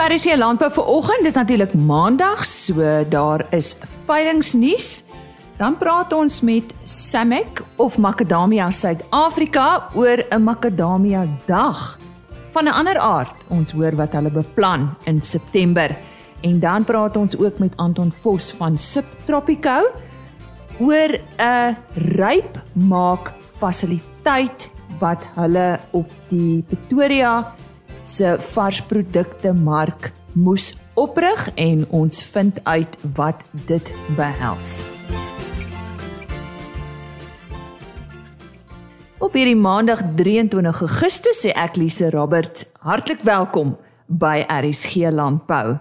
RC Landbou vir oggend, dis natuurlik Maandag, so daar is veilingnuus. Dan praat ons met Samek of Macadamia Suid-Afrika oor 'n Macadamia Dag. Van 'n ander aard, ons hoor wat hulle beplan in September. En dan praat ons ook met Anton Vos van Subtropico oor 'n rypmaak fasiliteit wat hulle op die Pretoria se varsprodukte mark moes oprig en ons vind uit wat dit behels. Op hierdie Maandag 23 Augustus sê ek Lise Roberts hartlik welkom by RSG Landbou.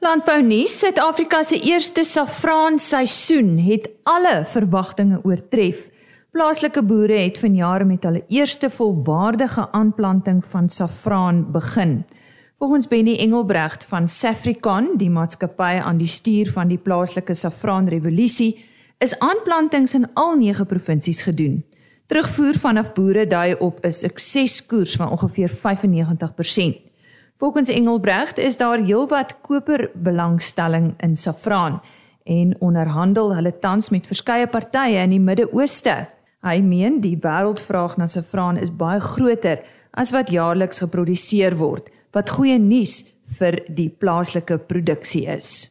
Landbou nuus: Suid-Afrika se eerste saffraan seisoen het alle verwagtinge oortref. Plaaslike boere het vanjaar met hulle eerste volwaardige aanplanting van saffraan begin. Volgens Benny Engelbregt van Safricon, die maatskappy aan die stuur van die plaaslike saffraanrevolusie, is aanplantings in al 9 provinsies gedoen. Terugvoer vanaf boere dui op 'n sukseskoers van ongeveer 95%. Volgens Engelbregt is daar heelwat koperbelangstelling in saffraan en onderhandel hulle tans met verskeie partye in die Midde-Ooste. Hy meen die wêreldvraag na saffraan is baie groter as wat jaarliks geproduseer word, wat goeie nuus vir die plaaslike produksie is.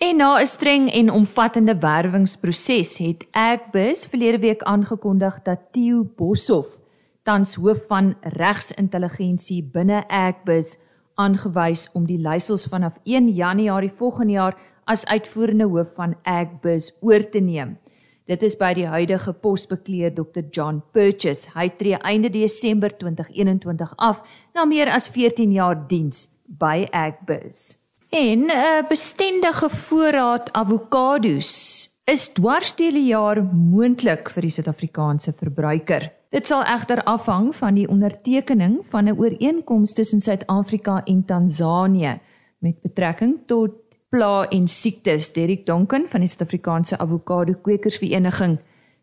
En na 'n streng en omvattende werwingsproses het Agbus verlede week aangekondig dat Theo Boshoff tans hoof van regsintelligensie binne Agbus aangewys om die leiersels vanaf 1 Januarie volgende jaar as uitvoerende hoof van Agbus oor te neem. Dit is by die huidige posbekleer Dr John Purchase. Hy tree einde Desember 2021 af na meer as 14 jaar diens by Agbus. En 'n uh, bestendige voorraad avokado's is dwars deur die jaar moontlik vir die Suid-Afrikaanse verbruiker. Dit sal egter afhang van die ondertekening van 'n ooreenkoms tussen Suid-Afrika en Tansanië met betrekking tot pla en siektes. Derek Donken van die Suid-Afrikaanse Avokado Kwekersvereniging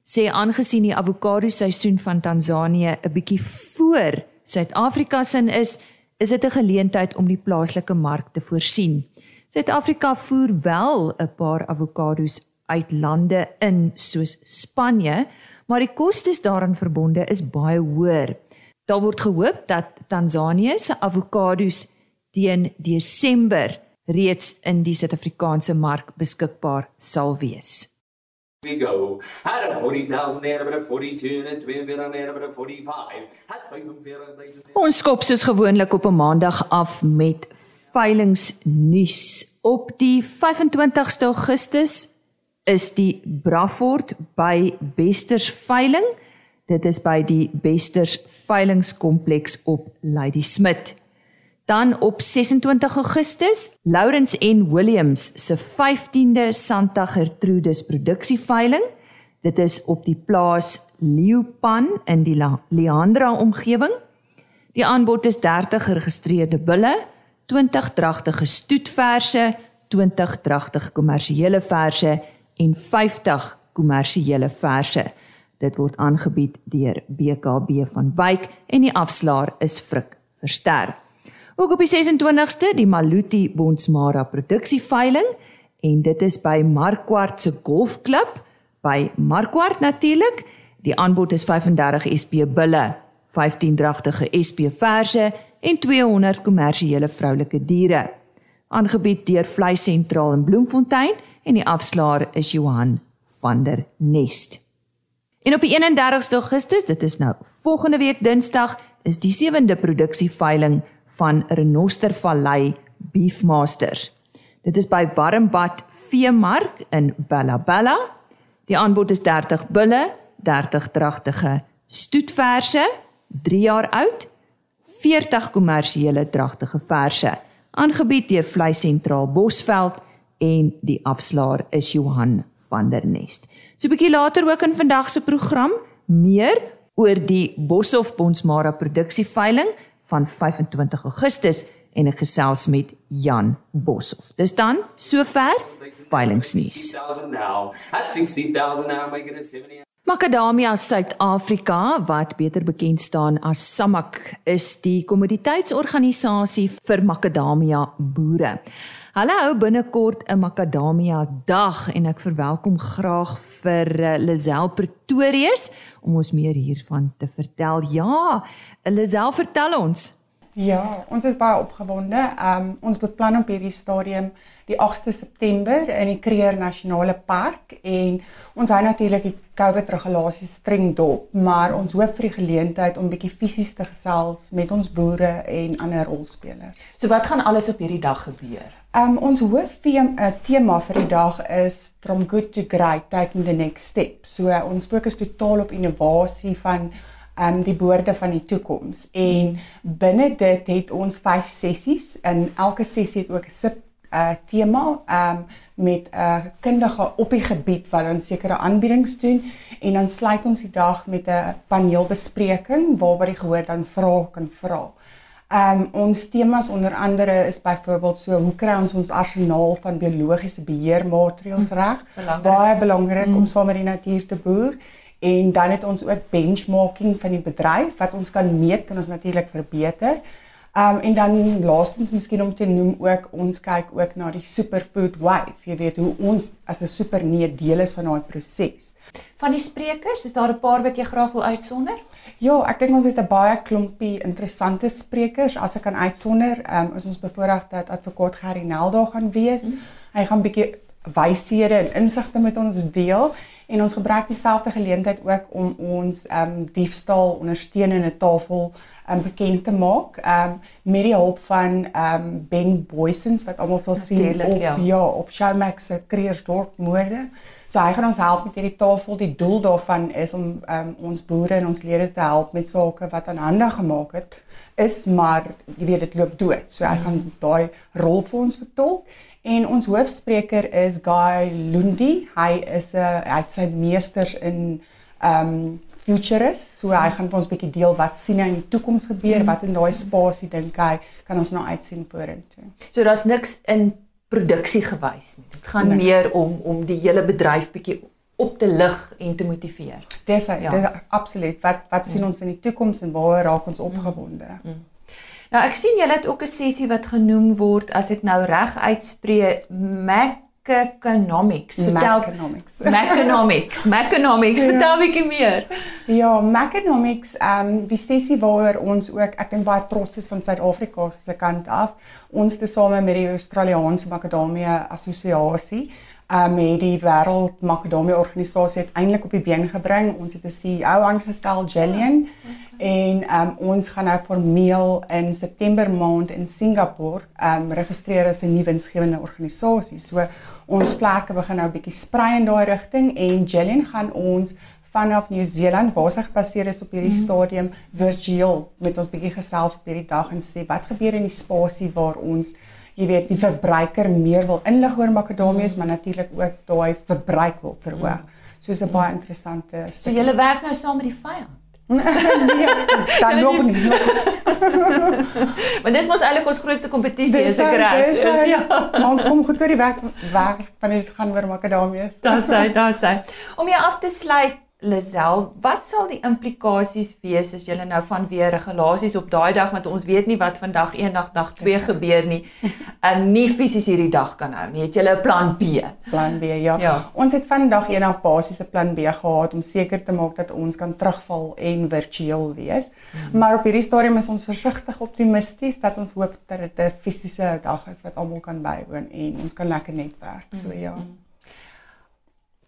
sê aangesien die avokado seisoen van Tansanië 'n bietjie voor Suid-Afrika se is, is dit 'n geleentheid om die plaaslike mark te voorsien. Suid-Afrika voer wel 'n paar avokado's uit lande in soos Spanje, maar die kostes daaraan verbonde is baie hoër. Daar word gehoop dat Tansanië se avokado's teen Desember reeds in die Suid-Afrikaanse mark beskikbaar sal wees. We go. Had a 40,000 there but a 42 and twee weer aan there but a 45. Had 45,000. Ons skop soos gewoonlik op 'n Maandag af met veilingnuus. Op die 25ste Augustus is die Braford by Besters veiling. Dit is by die Besters veilingskompleks op Lady Smith. Dan op 26 Augustus, Lawrence en Williams se 15de Santa Gertrudis produksieveiling. Dit is op die plaas Leeupan in die Leandra omgewing. Die aanbod is 30 geregistreerde bulle, 20 dragtige stoetverse, 20 dragtige kommersiële verse en 50 kommersiële verse. Dit word aangebied deur BKB van Wyk en die afslaer is Frik Versterk. Ook op die 26ste die Maluti Bonsmara produksieveiling en dit is by Markwart se golfklub by Markwart natuurlik. Die aanbod is 35 SP bulle, 15 dragtige SP verse en 200 kommersiële vroulike diere. Aangebied deur Vleis Sentraal in Bloemfontein en die afslaer is Johan van der Nest. En op die 31ste Augustus, dit is nou volgende week Dinsdag, is die 7de produksieveiling van Renostervallei Beefmasters. Dit is by Warmbad Veemark in Bella Bella. Die aanbod is 30 bulle, 30 dragtige stoetverse, 3 jaar oud, 40 kommersiële dragtige verse, aangebied deur Vleis Sentraal Bosveld en die afslaer is Johan van der Nest. So 'n bietjie later ook in vandag se program meer oor die Boshoff Bonsmara produksieveiling van 25 Augustus en ek gesels met Jan Boshoff. Dis dan sover veilingsnuus. Macadamia Suid-Afrika, wat beter bekend staan as SAMAK, is die kommoditeitsorganisasie vir makadamia boere. Hulle hou binnekort 'n makadamia dag en ek verwelkom graag vir eh, Lisel Pretorius om ons meer hiervan te vertel. Ja, Lisel, vertel ons. Ja, ons is baie opgewonde. Um ons beplan op hierdie stadium die 8de September in die Kruger Nasionale Park en ons hou natuurlik die COVID regulasies streng dop, maar ons hoop vir die geleentheid om bietjie fisies te gesels met ons boere en ander rolspelers. So wat gaan alles op hierdie dag gebeur? Um ons hoof tema vir die dag is from good to great taking the next step. So uh, ons fokus totaal op innovasie van um die boorde van die toekoms. En binne dit het ons 5 sessies en elke sessie het ook 'n sub uh tema um met 'n uh, kundige op die gebied wat dan sekere aanbiedings doen en dan sluit ons die dag met 'n paneelbespreking waar jy gehoor dan vrae kan vra. Ehm um, ons temas onder andere is byvoorbeeld so hoe kry ons ons arsenaal van biologiese beheermaatreëls hm, reg? Baie belangrik mm. om saam met die natuur te boer. En dan het ons ook benchmarking van die bedryf wat ons kan meet kan ons natuurlik verbeter. Ehm um, en dan laastens miskien om te noem ook ons kyk ook na die superfood wave. Jy weet hoe ons as 'n superneet deel is van daai proses. Van die sprekers, is daar 'n paar wat jy graag wil uitsonder? Ja, ek dink ons het 'n baie klompie interessante sprekers. As ek kan uitsonder, ehm um, is ons bevoorreg dat advokaat Gerry Nel daar gaan wees. Mm. Hy gaan 'n bietjie wyshede en insigte met ons deel en ons gebruik dieselfde geleentheid ook om ons ehm um, diefstal ondersteunende tafel um, bekend te maak. Ehm um, met die hulp van ehm um, Ben Boysens wat almal sal sien op ja, ja op Showmax se Kreersdorp moorde. So hy gaan ons help met hierdie tafel. Die doel daarvan is om um, ons boere en ons lede te help met sake wat aan hande gemaak het is maar jy weet dit loop dood. So hy gaan daai rol vir ons vertolk. En ons hoofspreker is Guy Lundi. Hy is 'n uh, hy het sy meesters in um futurist. So hy gaan vir ons 'n bietjie deel wat sien hy in die toekoms gebeur, wat in daai spasie dink hy kan ons nou uitsien vorentoe. So daar's niks in produksie gewys nie. Dit gaan nee. meer om om die hele bedryf bietjie op te lig en te motiveer. Dis ja. dis absoluut. Wat wat sien mm. ons in die toekoms en waar raak ons opgewonde? Mm. Mm. Nou ek sien julle het ook 'n sessie wat genoem word as ek nou reg uitspreek Mac Mechanomics. Vertel Mechanomics. Mechanomics. Mechanomics. Ja. Vertel 'n bietjie meer. Ja, Mechanomics, ehm um, die sessie waar ons ook ek dink baie trots is van Suid-Afrika se kant af. Ons te same met die Australiese Macadamia Assosiasie um, het die wêreld makadamia organisasie uiteindelik op die been gebring. Ons het 'n CEO aangestel, Jillian. En um, ons gaan nou formeel in September maand in Singapore um, registreer as 'n nuwe winsgewende organisasie. So ons plekke begin nou 'n bietjie sprei in daai rigting en Jillian gaan ons vanaf Nieu-Seeland waar sy gebaseer is op hierdie mm. stadium virtueel met ons bietjie gesels op hierdie dag en sê wat gebeur in die spasie waar ons jy weet die verbruiker meer wil inlig oor makadamias, maar natuurlik ook daai verbruik wil verhoog. So is 'n baie interessante. So jy werk nou saam met die vyand. nee, dan nog nie. maar dis mos eintlik ons grootste kompetisie, is ek reg? Ja. Ons kom goed oor die werk werk van dit gaan oor makadamias. Daar's hy, daar's hy. Om jy af te sluit, Lisel, wat sal die implikasies wees as julle nou van weer regulasies op daai dag want ons weet nie wat vandag eendag dag 2 gebeur nie. En nie fisies hierdie dag kan hou nie. Het julle 'n plan B? Plan B, ja. ja. Ons het vandag eendag basiese plan B gehad om seker te maak dat ons kan terugval en virtueel wees. Hmm. Maar op hierdie stadium is ons versigtig optimisties dat ons hoop dat dit 'n fisiese dag is wat almal kan bywoon en ons kan lekker netwerk. So hmm. ja. Hmm.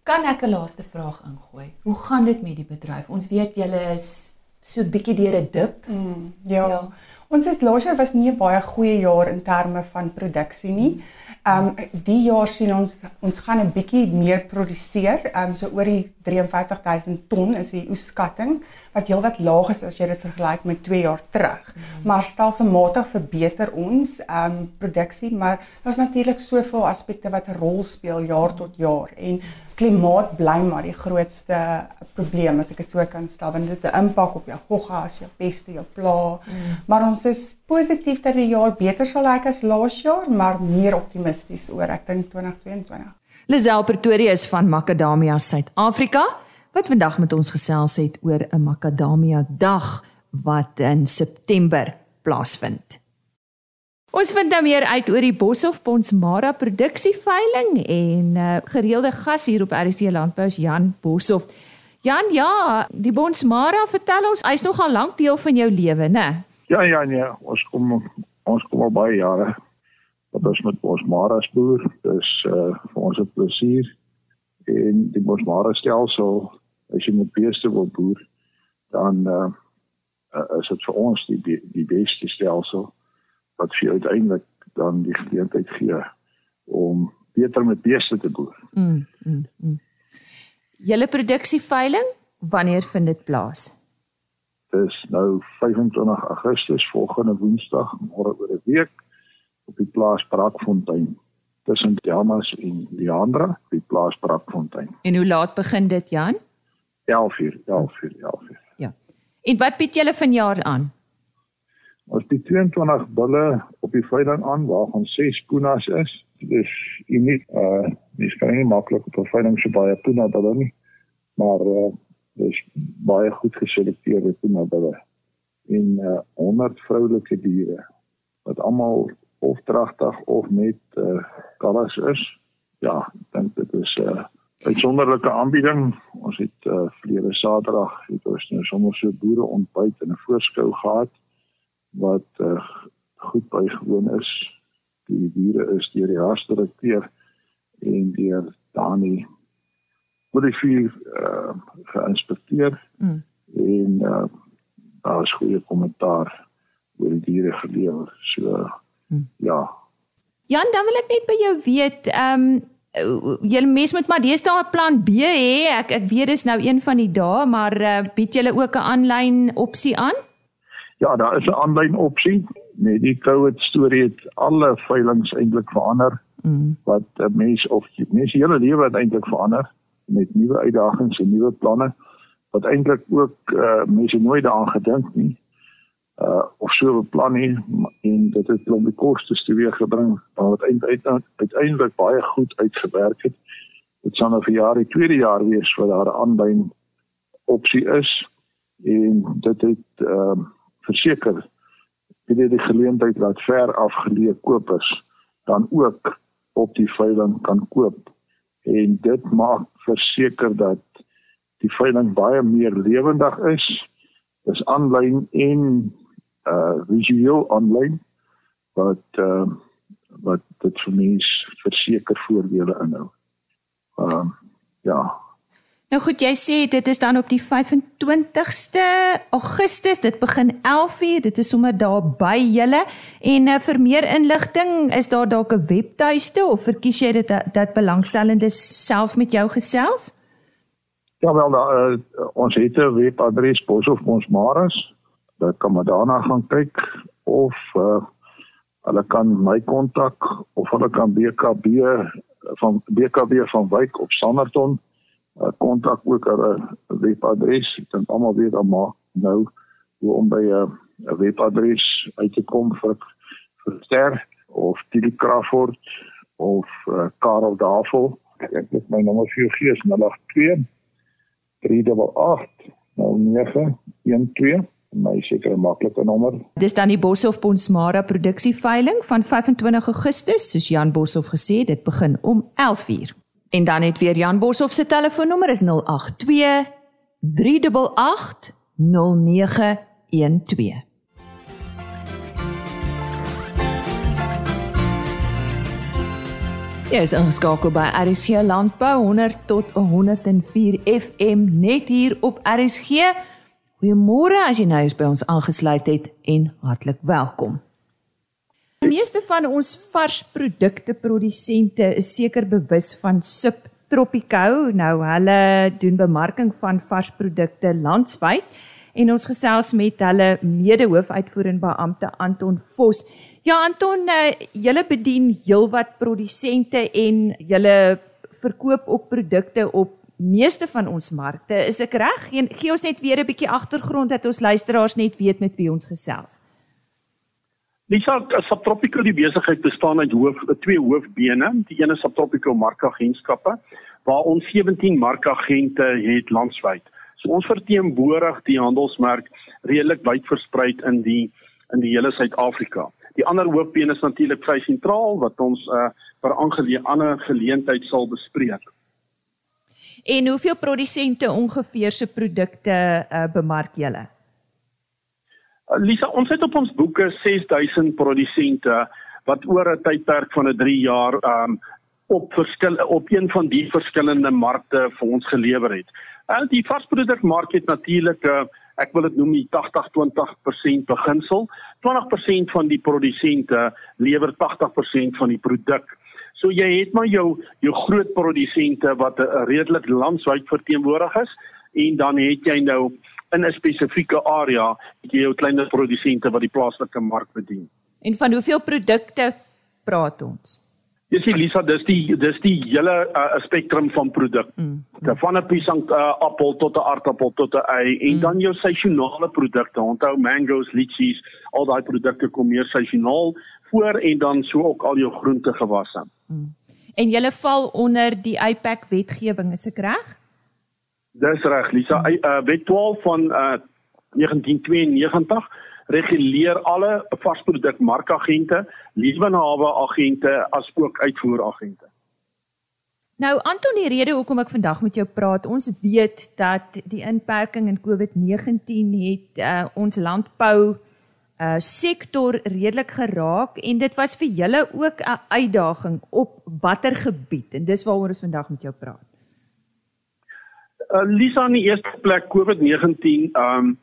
Kan ek 'n laaste vraag ingooi? Hoe gaan dit met die bedryf? Ons weet julle is so bietjie deur 'n dip. Mm, ja. ja. Ons is laas jaar was nie 'n baie goeie jaar in terme van produksie nie. Ehm um, die jaar sien ons ons gaan 'n bietjie meer produseer. Ehm um, so oor die 53000 ton is die oeskatting wat heelwat laag is as jy dit vergelyk met 2 jaar terug. Mm. Maar stelselmatig verbeter ons ehm um, produksie, maar daar's natuurlik soveel aspekte wat 'n rol speel jaar tot jaar en mm klimaat bly maar die grootste probleem as ek dit so kan stel want dit het 'n impak op jou gogga as jou peste jou pla. Mm. Maar ons is positief dat die jaar beter sal lyk as laas jaar, maar meer optimisties oor ek dink 2022. Lisel Pretorius van Macadamia Suid-Afrika wat vandag met ons gesels het oor 'n makadamia dag wat in September plaasvind. Ons vind nou meer uit oor die Boshoff Bonsmara produksieveiling en uh, gereelde gas hier op RC Landbou is Jan Boshoff. Jan, ja, die Bonsmara vertel ons, hy's nogal lank deel van jou lewe, né? Ja, ja, nee, ons kom ons kom al baie jare wat ons met Bonsmara boer. Dis uh vir ons 'n plesier en die Bonsmara stelsel as jy met beeste wil boer, dan uh is dit vir ons die, die beste stelsel wat vir uiteindelik dan die geleentheid gee om beter met beeste te boer. Mm, mm, mm. Julle produksieveiling, wanneer vind dit plaas? Dis nou 25 Augustus volgende Woensdag, môre oor 'n week op die plaas Brakfontein tussen Delmas en Leandra, die plaas Brakfontein. En hoe laat begin dit, Jan? 11:00, 11:00, 11:00. Ja. En wat bied julle vanjaar aan? Ons het 22 bulle op die veiling aan waarvan 6 punas is. Dis uniek. Uh dis kan nie maklik op 'n veiling so baie puna bulle nie. Maar uh dis baie goed geselekteerde puna bulle. En uh 100 vroulike diere wat almal of dragtig of net uh kalvers is. Ja, ek dink dit is 'n uh, uitsonderlike aanbieding. Ons het uh verlede Saterdag het ons nou sommer so boere ontbyt in 'n voorskou gehad wat uh, goed bygewoon is. Die diere is deur die hartdirekteur en deur Dani Modifier uh, geïnspekteer mm. en uh, daar is goeie kommentaar oor die diere gelewer. So mm. ja. Jan, dan wil ek net by jou weet, ehm um, julle mes moet maar deesdae 'n plan B hê. Ek ek weet dis nou een van die dae, maar uh, bied julle ook 'n aanlyn opsie aan? Ja, daar is 'n aanlyn opsie. Met die COVID storie het alle veilinge eintlik verander. Mm. Wat 'n mens of mens hele lewe eintlik verander met nuwe uitdagings en nuwe planne wat eintlik ook uh, mense nooit daaraan gedink nie. Uh of so beplan nie en dit het klomp kostes teweeggebring wat uiteindelik uiteindelik baie goed uitgewerk het. Dit sal nou vir jaar die tweede jaar wees wat daar 'n aanlyn opsie is en dit het ehm uh, verseker dit die geleentheid dat ver afgeleë kopers dan ook op die veiling kan koop en dit maak verseker dat die veiling baie meer lewendig is is aanlyn en uh visueel aanlyn wat uh wat dit vir mense verseker voordele inhou. Ehm uh, ja, Nou goed, jy sê dit is dan op die 25ste Augustus. Dit begin 11:00. Dit is sommer daar by julle. En uh, vir meer inligting, is daar dalk 'n webtuiste of verkies jy dit dat, dat belangstellendes self met jou gesels? Ja wel, da, uh, ons het 'n webadres Bos of ons Maras. Daar kan maar daarna gaan kyk of uh, hulle kan my kontak of hulle kan BKB van BKB van Wyk op Sanderton kontak ook 'n webadres. Ek dink almal weet dan maar nou hoe om by 'n webadres uit te kom vir vir Ster of Tilly Crawford of uh, Karel Davel. Ek het my nommer vir gee, 082 388 0912 my seker maklike nommer. Dis dan die Boshoff Bonsmara produksieveiling van 25 Augustus, soos Jan Boshoff gesê het, dit begin om 11:00. En dan het weer Jan Boshoff se telefoonnommer is 082 388 0912. Ja, is ingeskakel by RSG Landbou 100 tot 104 FM net hier op RSG. Goeiemôre as jy nou eens by ons aangesluit het en hartlik welkom. Die meeste van ons varsprodukte produsente is seker bewus van Subtropico. Nou hulle doen bemarking van varsprodukte landwyd en ons gesels met hulle mede-hoofuitvoerende beampte Anton Vos. Ja Anton, eh, julle bedien heelwat produsente en julle verkoop ook produkte op meeste van ons markte. Is ek reg? Gee ons net weer 'n bietjie agtergrond dat ons luisteraars net weet met wie ons gesels. Lisa, Subtropical die besigheid bestaan uit hoof twee hoofbene. Die een is Subtropical markagentskappe waar ons 17 markagente het landwyd. So ons verteenwoordig die handelsmerk redelik wyd versprei in die in die hele Suid-Afrika. Die ander hoofbeen is natuurlik vry sentraal wat ons uh, vir aangeleë ander geleentheid sal bespreek. En hoeveel produsente ongeveer se produkte uh, bemark julle? Lisa, ons het op ons boeke 6000 produsente wat oor 'n tydperk van 'n 3 jaar um op verskil op een van die verskillende markte vir ons gelewer het. En die varsprodukmark het natuurlik 'n uh, ek wil dit noem die 80-20% beginsel. 20% van die produsente lewer 80% van die produk. So jy het maar jou jou groot produsente wat 'n redelik landwyd verteenwoordig is en dan het jy nou in 'n spesifieke area het jy jou kleiner produsente wat die plaaslike mark bedien. En van hoeveel produkte praat ons? Jy sien Lisa, dis die dis die hele uh, spektrum van produk. Mm. Van 'n piesang uh, appel tot 'n aardappel tot 'n ei en mm. dan jou seisonale produkte. Onthou mangoes, litchis, al daai produkte kom meer seisoonaal voor en dan so ook al jou groentegewasse. Mm. En julle val onder die IPAC wetgewing, is ek reg? Dis reg, Lisa. Mm. Uh, wet 12 van uh, 1992 reguleer alle varsprodukmarkagente, lewenhawe agente as ook uitvoeragente. Nou Anton, die rede hoekom ek vandag met jou praat, ons weet dat die inperking in COVID-19 het uh, ons landbou uh sektor redelik geraak en dit was vir julle ook 'n uitdaging op watter gebied en dis waaroor ons vandag met jou praat. Uh Lisa in die eerste plek COVID-19 um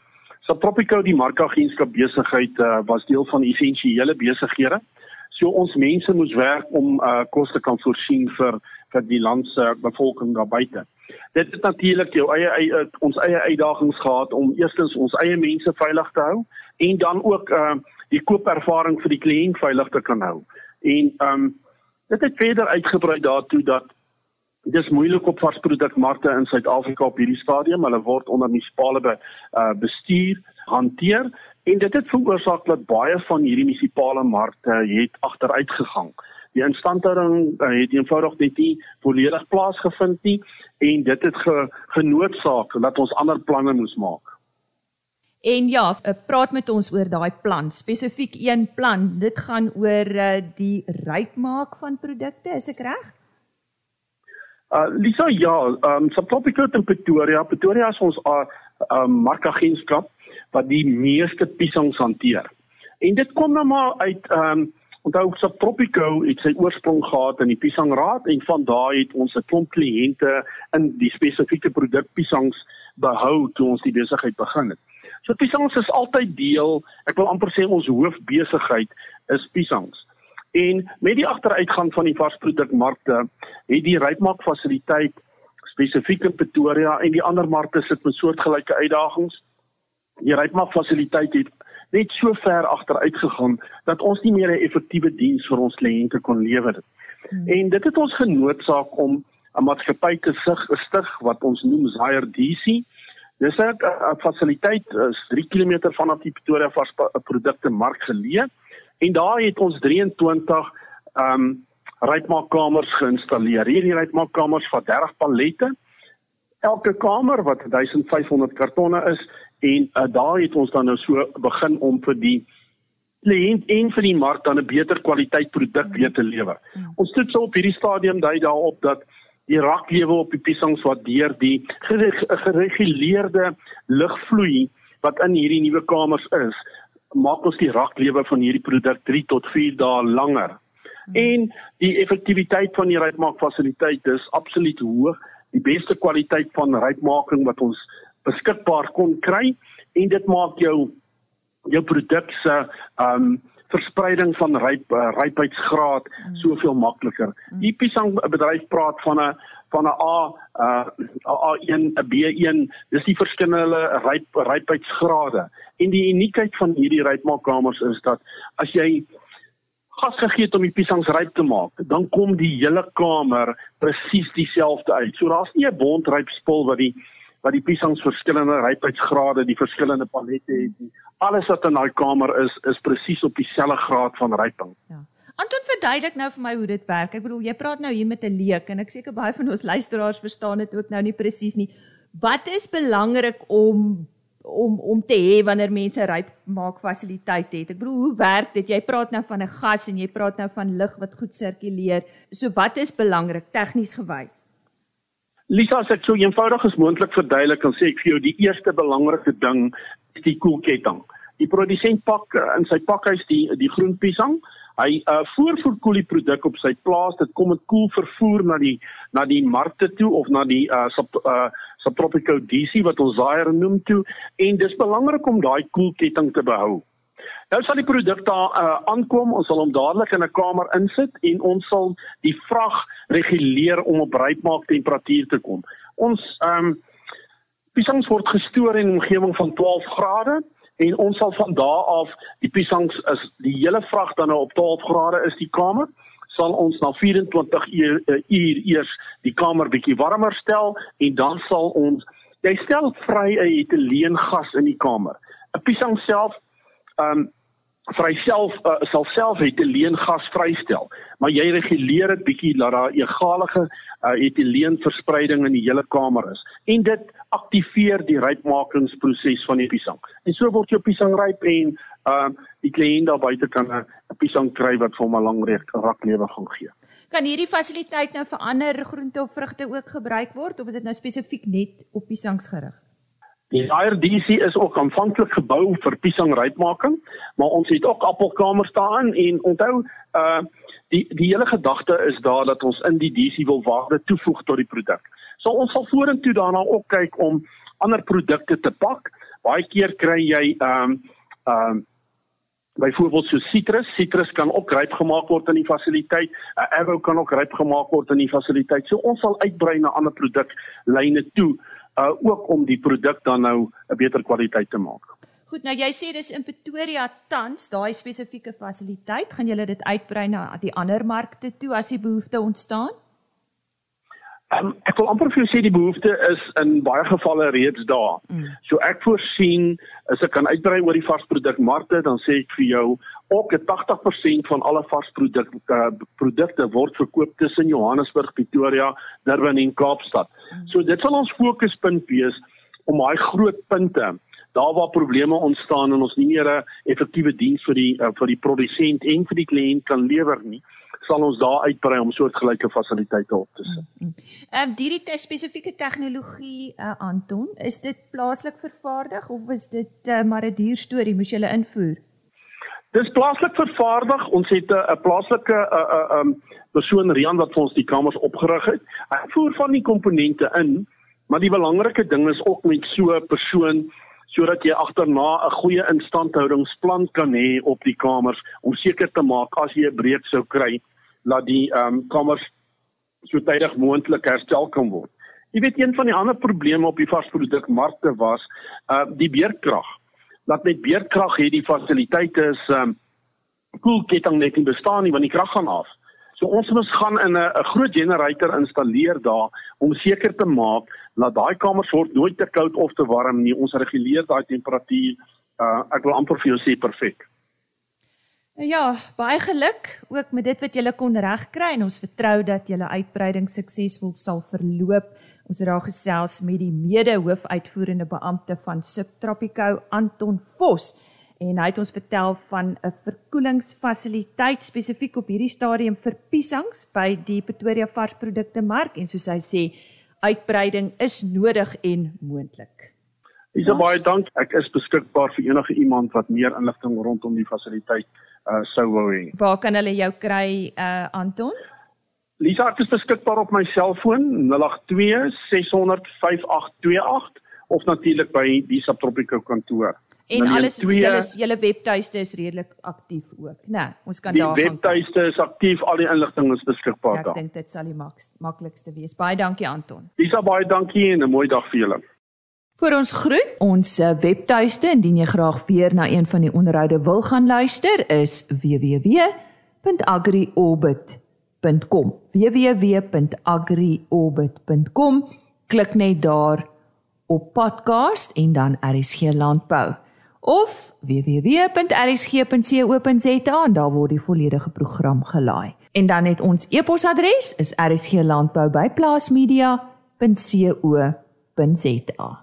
Subtropico die markagentskap besigheid uh, was deel van essensiële besighede. So ons mense moes werk om uh, kos te kan voorsien vir vir die land se bevolking daar buite. Dit het natuurlik jou eie, eie ons eie uitdagings gehad om eerstens ons eie mense veilig te hou en dan ook uh, die koopervaring vir die kliënt veilig te kan hou. En ehm um, dit het verder uitgebrei daartoe dat Dit is moeilik op varsprodukmarkte in Suid-Afrika op hierdie stadium. Hulle word onder munisipale be, uh, bestuur hanteer en dit het veroorsaak dat baie van hierdie munisipale markte het agteruit gegaan. Die instandhouding uh, het eenvoudig net nie volledig plaasgevind nie en dit het ge, genootsaak dat ons ander planne moes maak. En ja, uh, praat met ons oor daai plan, spesifiek een plan. Dit gaan oor uh, die ryk maak van produkte, is ek reg? Uh Lisa ja, um Subtropical in Pretoria. Pretoria is ons uh um markagentskap wat die meeste piesangs hanteer. En dit kom nou maar uit um onthou Subtropico het sy oorsprong gehad in die piesangraad en van daai het ons 'n klomp kliënte in die spesifieke produk piesangs behou toe ons die besigheid begin het. So piesangs is altyd deel, ek wil amper sê ons hoofbesigheid is piesangs. En met die agteruitgang van die varsprodukmarkte het die rypmaak fasiliteit spesifiek in Pretoria en die ander markte sit met soortgelyke uitdagings. Die rypmaak fasiliteit het net so ver agteruit gegaan dat ons nie meer 'n effektiewe diens vir ons kliënte kon lewer nie. Hmm. En dit het ons genoodsaak om 'n maatskappy te stig wat ons noem Zaire DC. Dis 'n fasiliteit is 3 km vanaf die Pretoria varsprodukte mark geleë En daar het ons 23 ehm um, rypmaakkamers geïnstalleer. Hierdie rypmaakkamers vat 30 pallette. Elke kamer wat 1500 kartonne is en uh, daar het ons dan nou so begin om vir die kliënt en vir die mark dan 'n beter kwaliteit produk weer te lewer. Ons sit so op hierdie stadium dui daarop dat die raklewe op die piesangs wat deur die gereguleerde lugvloei wat in hierdie nuwe kamers is, maak ons die raklewe van hierdie produk 3 tot 4 dae langer. Hmm. En die effektiwiteit van die rypmaakfasiliteit is absoluut hoog, die beste kwaliteit van rypmaking wat ons beskikbaar kon kry en dit maak jou jou produk se um verspreiding van ryp uh, rypheidsgraad hmm. soveel makliker. Hmm. Die Pisang bedryf praat van 'n van 'n A uh A1, 'n B1, dis die verskillende ryp rypheidsgrade. En die uniekheid van hierdie rypmaakkamers is dat as jy gas gegee het om die piesangs ryp te maak, dan kom die hele kamer presies dieselfde uit. So daar's nie 'n bondrypspul wat die wat die piesangs verskillende rypheidsgrade, die verskillende palette het nie. Alles wat in daai kamer is, is presies op dieselfde graad van ryping. Ja. Anton verduidelik nou vir my hoe dit werk. Ek bedoel jy praat nou hier met 'n leek en ek seker baie van ons luisteraars verstaan dit ook nou nie presies nie. Wat is belangrik om om om te hê wanneer mense ryp maak fasiliteite het. Ek bedoel, hoe werk dit? Jy praat nou van 'n gas en jy praat nou van lug wat goed sirkuleer. So wat is belangrik tegnies gewys? Lisa, as ek so eenvoudig as moontlik verduidelik, kan sê ek vir jou die eerste belangrike ding is die koelketting. Die produsent pak uh, in sy pakhuis die die groen piesang. Hy uh, voorverkoel die produk op sy plaas. Dit kom met koel vervoer na die na die markte toe of na die uh, sub, uh subtropical DC wat ons daaier noem toe en dis belangrik om daai koelketting te behou. Nou sal die produk daar uh, aankom, ons sal hom dadelik in 'n kamer insit en ons sal die vrag reguleer om op rypmaak temperatuur te kom. Ons ehm um, piesangs word gestoor in 'n omgewing van 12 grade en ons sal van daardie af die piesangs is die hele vrag dan nou op 12 grade is die kamer sal ons na 24 uur, uh, uur eers die kamer bietjie warmer stel en dan sal ons jy stel vry 'n etileen gas in die kamer. 'n Piesang self ehm um, vry self uh, sal self etileen gas vrystel, maar jy reguleer dit bietjie dat daar egalige uh, etileen verspreiding in die hele kamer is en dit aktiveer die rypmakingsproses van die piesang. En so word jou piesang ryp en ehm uh, die kliënt daar buite kan 'n piesang kry wat vir hom 'n lang rak lewe gaan gee. Kan hierdie fasiliteit nou vir ander groente of vrugte ook gebruik word of is dit nou spesifiek net op piesangs gerig? Die IRDC is ook aanvanklik gebou vir piesangrypmaking, maar ons het ook appelkamers daarin en onthou uh die die hele gedagte is daar dat ons in die DC wil waarde toevoeg tot die produk. So ons sal vorentoe daarna ook kyk om ander produkte te pak. Baie keer kry jy ehm um, ehm um, byvoorbeeld so sitrus, sitrus kan ook ryp gemaak word in die fasiliteit. 'n Avo kan ook ryp gemaak word in die fasiliteit. So ons sal uitbrei na ander produklyne toe, uh ook om die produk dan nou 'n beter kwaliteit te maak. Goed, nou jy sê dis in Pretoria tans, daai spesifieke fasiliteit, gaan julle dit uitbrei na die ander markte toe as die behoefte ontstaan? Um, ek wil amper vir jou sê die behoefte is in baie gevalle reeds daar. Mm. So ek voorsien as ek kan uitbrei oor die varsprodukmarkte, dan sê ek vir jou ook 80% van alle varsprodukte uh, produkte word verkoop tussen Johannesburg, Pretoria, Durban en Kaapstad. Mm. So dit sal ons fokuspunt wees om daai groot punte daar waar probleme ontstaan en ons nie meer 'n effektiewe diens vir die uh, vir die produsent en vir die kliënt kan lewer nie sal ons daar uitbrei om soortgelyke fasiliteite op te sit. Ehm mm um, hierdie te spesifieke tegnologie uh, Anton, is dit plaaslik vervaardig of is dit uh, maar 'n duur storie moes jy hulle invoer? Dis plaaslik vervaardig. Ons het 'n uh, plaaslike 'n uh, uh, um persoon Rian wat vir ons die kamers opgerig het. Hy voer van die komponente in, maar die belangrike ding is ook met so 'n persoon sodat jy agterna 'n goeie instandhoudingsplan kan hê op die kamers om seker te maak as jy 'n breek sou kry dat die ehm um, kamers so tydig moontlik herstel kan word. Jy weet een van die ander probleme op die varsprodukmarkte was uh die beerkrag. Dat met beerkrag hierdie fasiliteite is ehm um, koelketting net nie bestaan nie want die krag gaan af. So ons moet gaan in 'n groot generator installeer daar om seker te maak dat daai kamers word nooit te koud of te warm nie. Ons reguleer daai temperatuur uh ek wil amper vir jou sê perfek. Nou ja, baie geluk ook met dit wat julle kon regkry en ons vertrou dat julle uitbreiding suksesvol sal verloop. Ons het daar gesels met die mede-hoofuitvoerende beampte van Subtropico Anton Vos en hy het ons vertel van 'n verkoelingsfasiliteit spesifiek op hierdie stadium vir piesangs by die Pretoria Varsprodukte Mark en soos hy sê, uitbreiding is nodig en moontlik. Dis baie dank. Ek is beskikbaar vir enige iemand wat meer inligting rondom die fasiliteit uh sou wou hê. Waar kan hulle jou kry uh Anton? Lisa het beskikbaar op my selfoon 082 600 5828 of natuurlik by die Subtropico kantoor. En alles is julle julle webtuiste is redelik aktief ook, né? Nee, ons kan daar gaan. Die webtuiste is aktief, al die inligting is beskikbaar ja, daar. Ek dink dit sal die maklikste wees. Baie dankie Anton. Lisa baie dankie en 'n mooi dag vir julle. Vir ons groet, ons eh, webtuiste indien jy graag weer na een van die onderhoude wil gaan luister is www.agriorbit.com. www.agriorbit.com. Klik net daar op podcast en dan RSG landbou. of www.rsg.co.za en daar word die volledige program gelaai. En dan het ons e-posadres is rsglandbou@plaasmedia.co.za.